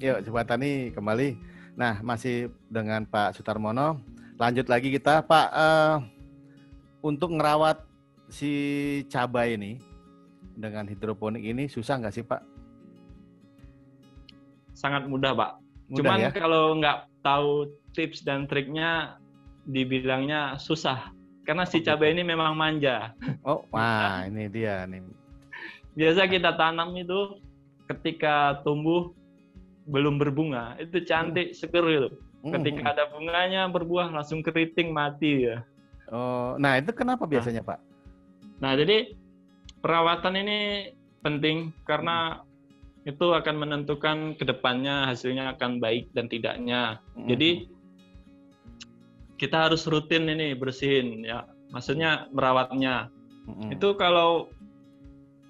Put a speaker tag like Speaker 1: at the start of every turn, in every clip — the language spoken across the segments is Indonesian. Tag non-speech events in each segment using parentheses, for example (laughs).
Speaker 1: Yuk, coba tani kembali. Nah, masih dengan Pak Sutarmono. Lanjut lagi kita, Pak. Uh, untuk ngerawat si cabai ini dengan hidroponik ini susah nggak sih, Pak?
Speaker 2: Sangat mudah, Pak. Mudah, Cuman ya? kalau nggak tahu tips dan triknya, dibilangnya susah. Karena si cabai ini memang manja.
Speaker 1: Oh, wah, ini dia nih.
Speaker 2: Biasa kita tanam itu ketika tumbuh belum berbunga itu cantik hmm. seger gitu. Hmm, Ketika hmm. ada bunganya berbuah langsung keriting mati ya.
Speaker 1: Oh, nah itu kenapa nah. biasanya nah. Pak?
Speaker 2: Nah jadi perawatan ini penting karena itu akan menentukan ke depannya hasilnya akan baik dan tidaknya. Jadi kita harus rutin ini bersihin ya. Maksudnya merawatnya. Itu kalau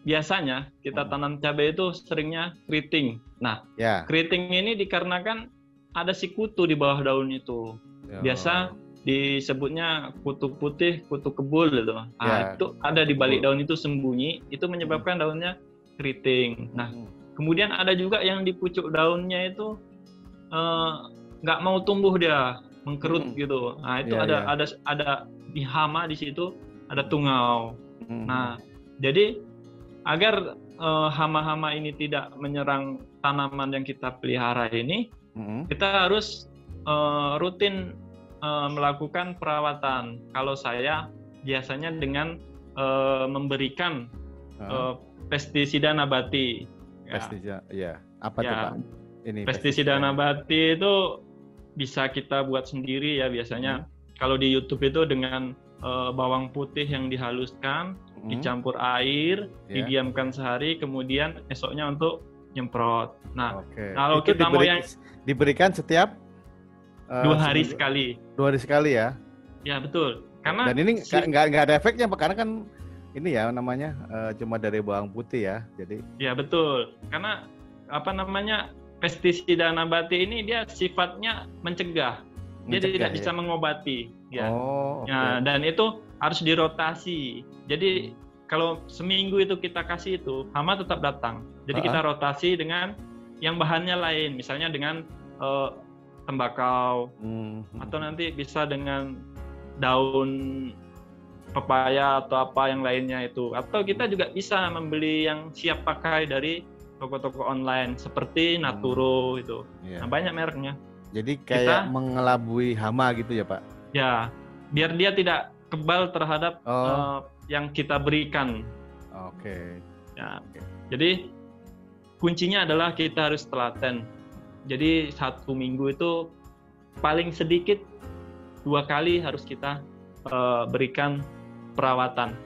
Speaker 2: biasanya kita hmm. tanam cabai itu seringnya keriting. Nah, yeah. keriting ini dikarenakan ada si kutu di bawah daun itu. Yeah. Biasa disebutnya kutu putih, kutu kebul gitu. Nah, yeah. itu ada di balik daun itu sembunyi, itu menyebabkan daunnya keriting. Nah, hmm. kemudian ada juga yang di pucuk daunnya itu eh, nggak uh, mau tumbuh dia, mengkerut hmm. gitu. Nah, itu yeah, ada yeah. ada ada di hama di situ, ada tungau. Hmm. Nah, jadi agar uh, hama-hama ini tidak menyerang tanaman yang kita pelihara ini, mm-hmm. kita harus uh, rutin uh, melakukan perawatan. Kalau saya biasanya dengan uh, memberikan uh, pestisida nabati.
Speaker 1: Ya. Pestisida, ya. Apa ya. tuh Pak?
Speaker 2: Ini pestisida, pestisida nabati itu bisa kita buat sendiri ya biasanya. Hmm. Kalau di YouTube itu dengan uh, bawang putih yang dihaluskan, hmm. dicampur air, yeah. didiamkan sehari, kemudian esoknya untuk nyemprot. Nah, okay. kalau Itu kita diberi, mau yang
Speaker 1: diberikan setiap
Speaker 2: uh, dua hari sekali.
Speaker 1: Dua hari sekali ya?
Speaker 2: Ya betul. Karena
Speaker 1: dan ini nggak nggak ada efeknya, karena kan ini ya namanya uh, cuma dari bawang putih ya, jadi.
Speaker 2: Ya betul. Karena apa namanya pestisida nabati ini dia sifatnya mencegah dia tidak ya? bisa mengobati ya. Oh, okay. ya dan itu harus dirotasi. Jadi kalau seminggu itu kita kasih itu hama tetap datang. Jadi uh -huh. kita rotasi dengan yang bahannya lain, misalnya dengan uh, tembakau hmm. atau nanti bisa dengan daun pepaya atau apa yang lainnya itu. Atau kita juga bisa membeli yang siap pakai dari toko-toko online seperti Naturo hmm. itu. Yeah. Nah, banyak mereknya.
Speaker 1: Jadi kayak kita, mengelabui hama gitu ya Pak?
Speaker 2: Ya, biar dia tidak kebal terhadap oh. uh, yang kita berikan.
Speaker 1: Oke. Okay.
Speaker 2: Ya. Okay. Jadi kuncinya adalah kita harus telaten. Jadi satu minggu itu paling sedikit dua kali harus kita uh, berikan perawatan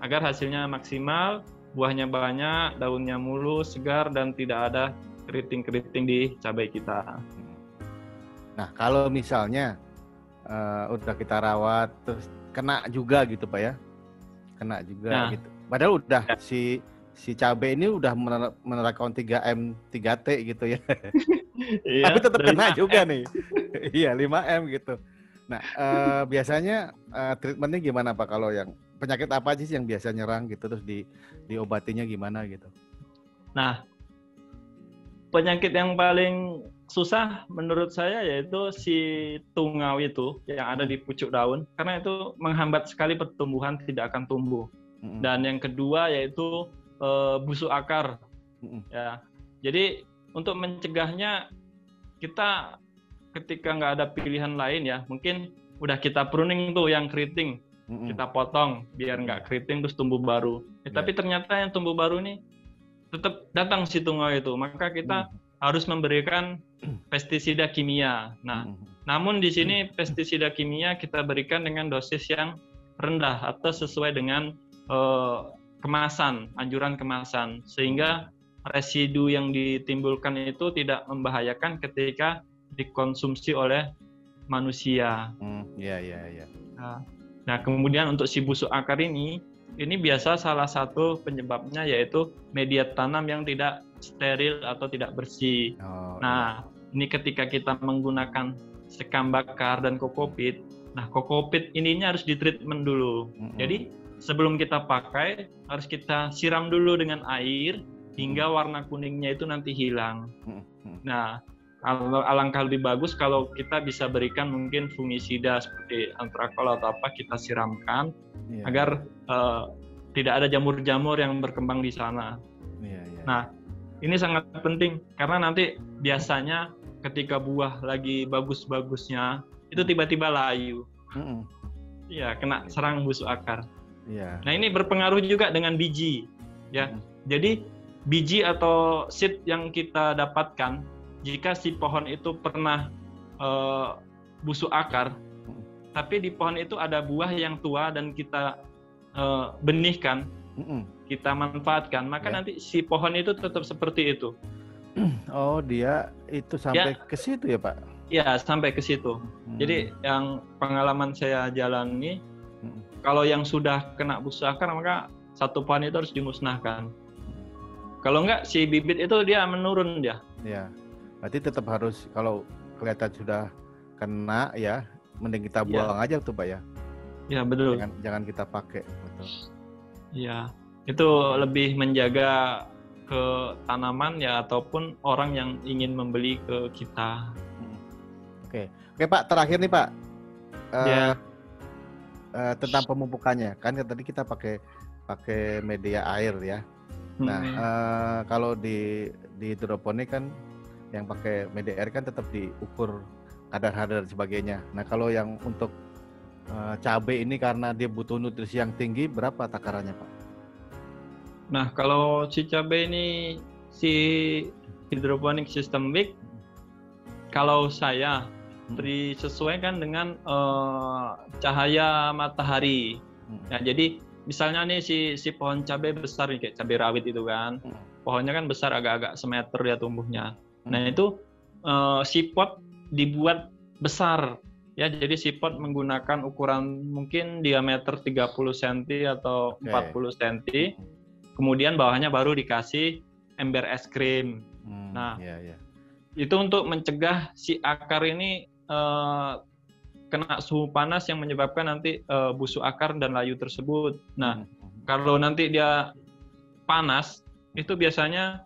Speaker 2: agar hasilnya maksimal, buahnya banyak, daunnya mulus, segar dan tidak ada keriting-keriting di cabai kita.
Speaker 1: Nah, kalau misalnya uh, udah kita rawat terus kena juga gitu Pak ya. Kena juga nah. gitu. Padahal udah ya. si si cabai ini udah menerapkan 3M 3T gitu ya. (laughs) iya, Tapi tetap kena juga nih. (laughs) iya, 5M gitu. Nah, uh, biasanya uh, treatmentnya gimana Pak kalau yang penyakit apa sih yang biasa nyerang gitu terus di diobatinya gimana gitu?
Speaker 2: Nah, penyakit yang paling susah menurut saya yaitu si tungau itu yang ada di pucuk daun karena itu menghambat sekali pertumbuhan tidak akan tumbuh. Mm-hmm. Dan yang kedua yaitu e, busuk akar. Mm-hmm. Ya. Jadi untuk mencegahnya kita ketika nggak ada pilihan lain ya mungkin udah kita pruning tuh yang keriting mm-hmm. kita potong biar nggak keriting terus tumbuh baru. Ya, yeah. Tapi ternyata yang tumbuh baru ini tetap datang si tungau itu maka kita mm-hmm harus memberikan pestisida kimia. Nah, hmm. namun di sini pestisida kimia kita berikan dengan dosis yang rendah atau sesuai dengan uh, kemasan, anjuran kemasan, sehingga residu yang ditimbulkan itu tidak membahayakan ketika dikonsumsi oleh manusia.
Speaker 1: Hmm, ya, ya, ya.
Speaker 2: Nah, nah, kemudian untuk si busuk akar ini, ini biasa salah satu penyebabnya yaitu media tanam yang tidak steril atau tidak bersih. Oh, nah, iya. ini ketika kita menggunakan sekam bakar dan kokopit, nah kokopit ininya harus ditreatment dulu. Mm -hmm. Jadi sebelum kita pakai harus kita siram dulu dengan air hingga warna kuningnya itu nanti hilang. Nah, alangkah lebih bagus kalau kita bisa berikan mungkin fungisida seperti antrakol atau apa kita siramkan yeah. agar uh, tidak ada jamur-jamur yang berkembang di sana. Yeah, yeah. Nah, ini sangat penting karena nanti biasanya ketika buah lagi bagus-bagusnya itu tiba-tiba layu. Iya, mm kena serang busuk akar. Yeah. Nah, ini berpengaruh juga dengan biji, ya. Mm Jadi biji atau seed yang kita dapatkan jika si pohon itu pernah uh, busuk akar, tapi di pohon itu ada buah yang tua dan kita uh, benihkan, kita manfaatkan, maka yeah. nanti si pohon itu tetap seperti itu. (clears throat)
Speaker 1: Oh, dia itu sampai ya, ke situ ya, Pak?
Speaker 2: Ya, sampai ke situ. Hmm. Jadi yang pengalaman saya jalani, hmm. kalau yang sudah kena busuk akar, maka satu pohon itu harus dimusnahkan. Kalau enggak, si bibit itu dia menurun dia.
Speaker 1: Ya. Berarti tetap harus kalau kelihatan sudah kena ya, mending kita iya. buang ya. aja tuh Pak ya.
Speaker 2: Ya betul.
Speaker 1: Jangan, jangan kita pakai. Betul.
Speaker 2: Ya, itu lebih menjaga ke tanaman ya ataupun orang yang ingin membeli ke kita.
Speaker 1: Hmm. Oke, oke Pak. Terakhir nih Pak. Uh, ya. Uh, tentang pemupukannya kan tadi kita pakai pakai media air ya. Nah, hmm. uh, kalau di di hidroponik kan yang pakai media air kan tetap diukur kadar-kadar sebagainya. Nah kalau yang untuk uh, cabai ini karena dia butuh nutrisi yang tinggi, berapa takarannya Pak?
Speaker 2: Nah kalau si cabai ini si hidroponik sistem big, kalau saya hmm. disesuaikan dengan uh, cahaya matahari. Ya, jadi misalnya nih si si pohon cabai besar nih kayak cabai rawit itu kan, hmm. pohonnya kan besar agak-agak semeter ya tumbuhnya. Nah itu uh, si pot dibuat besar ya jadi si pot menggunakan ukuran mungkin diameter 30 cm atau okay. 40 cm kemudian bawahnya baru dikasih ember es krim hmm, nah yeah, yeah. itu untuk mencegah si akar ini uh, kena suhu panas yang menyebabkan nanti uh, busuk akar dan layu tersebut nah hmm. hmm. kalau nanti dia panas itu biasanya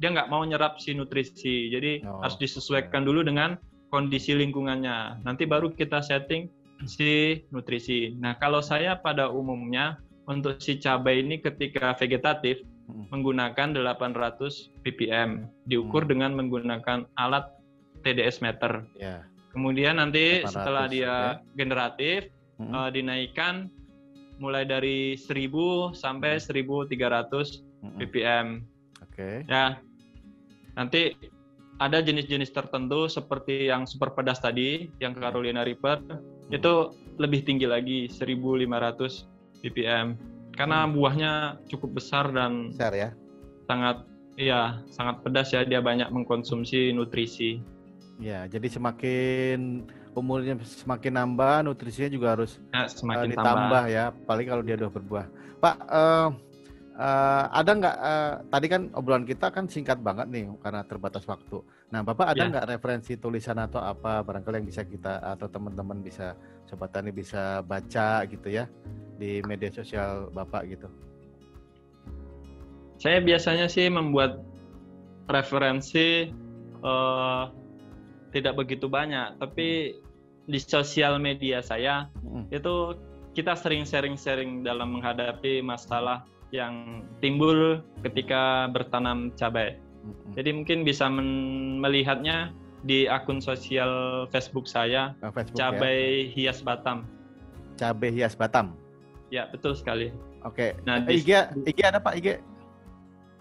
Speaker 2: dia nggak mau nyerap si nutrisi. Jadi oh, harus disesuaikan dulu dengan kondisi lingkungannya. Nanti baru kita setting si nutrisi. Nah, kalau saya pada umumnya untuk si cabai ini ketika vegetatif hmm. menggunakan 800 ppm diukur hmm. dengan menggunakan alat TDS meter. Yeah. Kemudian nanti 800, setelah dia okay. generatif hmm. uh, dinaikkan mulai dari 1000 sampai 1300 hmm. ppm. Oke. Okay. Ya, Nanti ada jenis-jenis tertentu seperti yang super pedas tadi, yang Carolina Reaper, hmm. itu lebih tinggi lagi 1500 ppm. Karena hmm. buahnya cukup besar dan besar ya. Sangat iya, sangat pedas ya, dia banyak mengkonsumsi nutrisi.
Speaker 1: Ya, jadi semakin umurnya semakin nambah, nutrisinya juga harus ya, semakin uh, ditambah tambah. ya, apalagi kalau dia udah berbuah. Pak, uh, Uh, ada nggak uh, tadi kan obrolan kita kan singkat banget nih karena terbatas waktu. Nah, Bapak ada ya. nggak referensi tulisan atau apa barangkali yang bisa kita atau teman-teman bisa sobat tani bisa baca gitu ya di media sosial Bapak gitu?
Speaker 2: Saya biasanya sih membuat referensi uh, tidak begitu banyak, tapi di sosial media saya hmm. itu kita sering sharing-sharing dalam menghadapi masalah yang timbul ketika bertanam cabai. Jadi mungkin bisa melihatnya di akun sosial Facebook saya, oh, Facebook, ya. Cabai ya? Hias Batam.
Speaker 1: Cabai Hias Batam.
Speaker 2: Ya betul sekali.
Speaker 1: Oke. Nah di, IG IG ada Pak IG?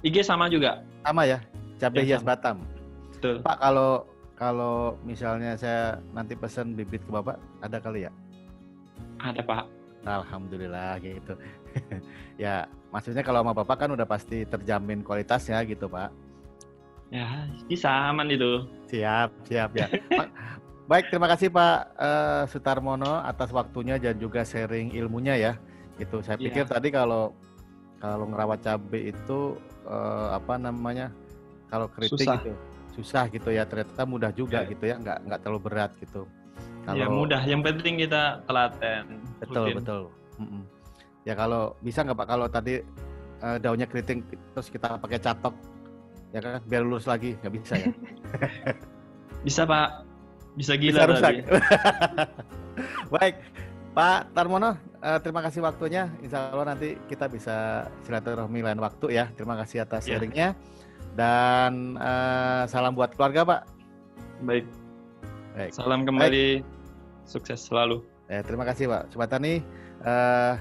Speaker 2: IG sama juga.
Speaker 1: Sama ya, Cabai ya, Hias sama. Batam. Betul. Pak kalau kalau misalnya saya nanti pesan bibit ke Bapak, ada kali ya?
Speaker 2: Ada Pak.
Speaker 1: Alhamdulillah gitu. (laughs) ya maksudnya kalau sama bapak kan udah pasti terjamin kualitasnya gitu pak
Speaker 2: ya bisa aman itu
Speaker 1: siap siap ya baik terima kasih pak uh, Sutarmono atas waktunya dan juga sharing ilmunya ya itu saya iya. pikir ya. tadi kalau kalau ngerawat cabai itu uh, apa namanya kalau kritik susah. gitu susah gitu ya ternyata mudah juga ya. gitu ya nggak nggak terlalu berat gitu
Speaker 2: kalau ya mudah yang penting kita telaten
Speaker 1: betul betul. Mm -mm. Ya kalau bisa nggak Pak? Kalau tadi uh, daunnya keriting terus kita pakai catok ya kan? Biar lurus lagi. Nggak bisa ya? (laughs)
Speaker 2: Bisa pak. Bisa gila bisa rusak. (laughs)
Speaker 1: baik. Pak Tarmono uh, terima kasih waktunya. Insya Allah nanti kita bisa silaturahmi lain waktu ya. Terima kasih atas yeah. sharingnya. Dan uh, salam buat keluarga Pak.
Speaker 2: Baik. Baik. Salam kembali. Baik. sukses selalu
Speaker 1: eh, terima kasih Pak Subatani uh,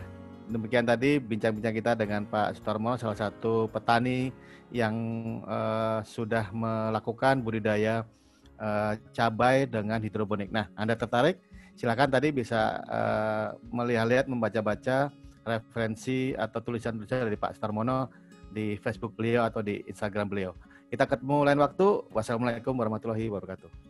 Speaker 1: demikian tadi bincang-bincang kita dengan Pak Sutarmo, salah satu petani yang uh, sudah melakukan budidaya uh, cabai dengan hidroponik. Nah, Anda tertarik? Silakan tadi bisa uh, melihat-lihat, membaca-baca referensi atau tulisan-tulisan dari Pak Sutarmono di Facebook beliau atau di Instagram beliau. Kita ketemu lain waktu. Wassalamualaikum warahmatullahi wabarakatuh.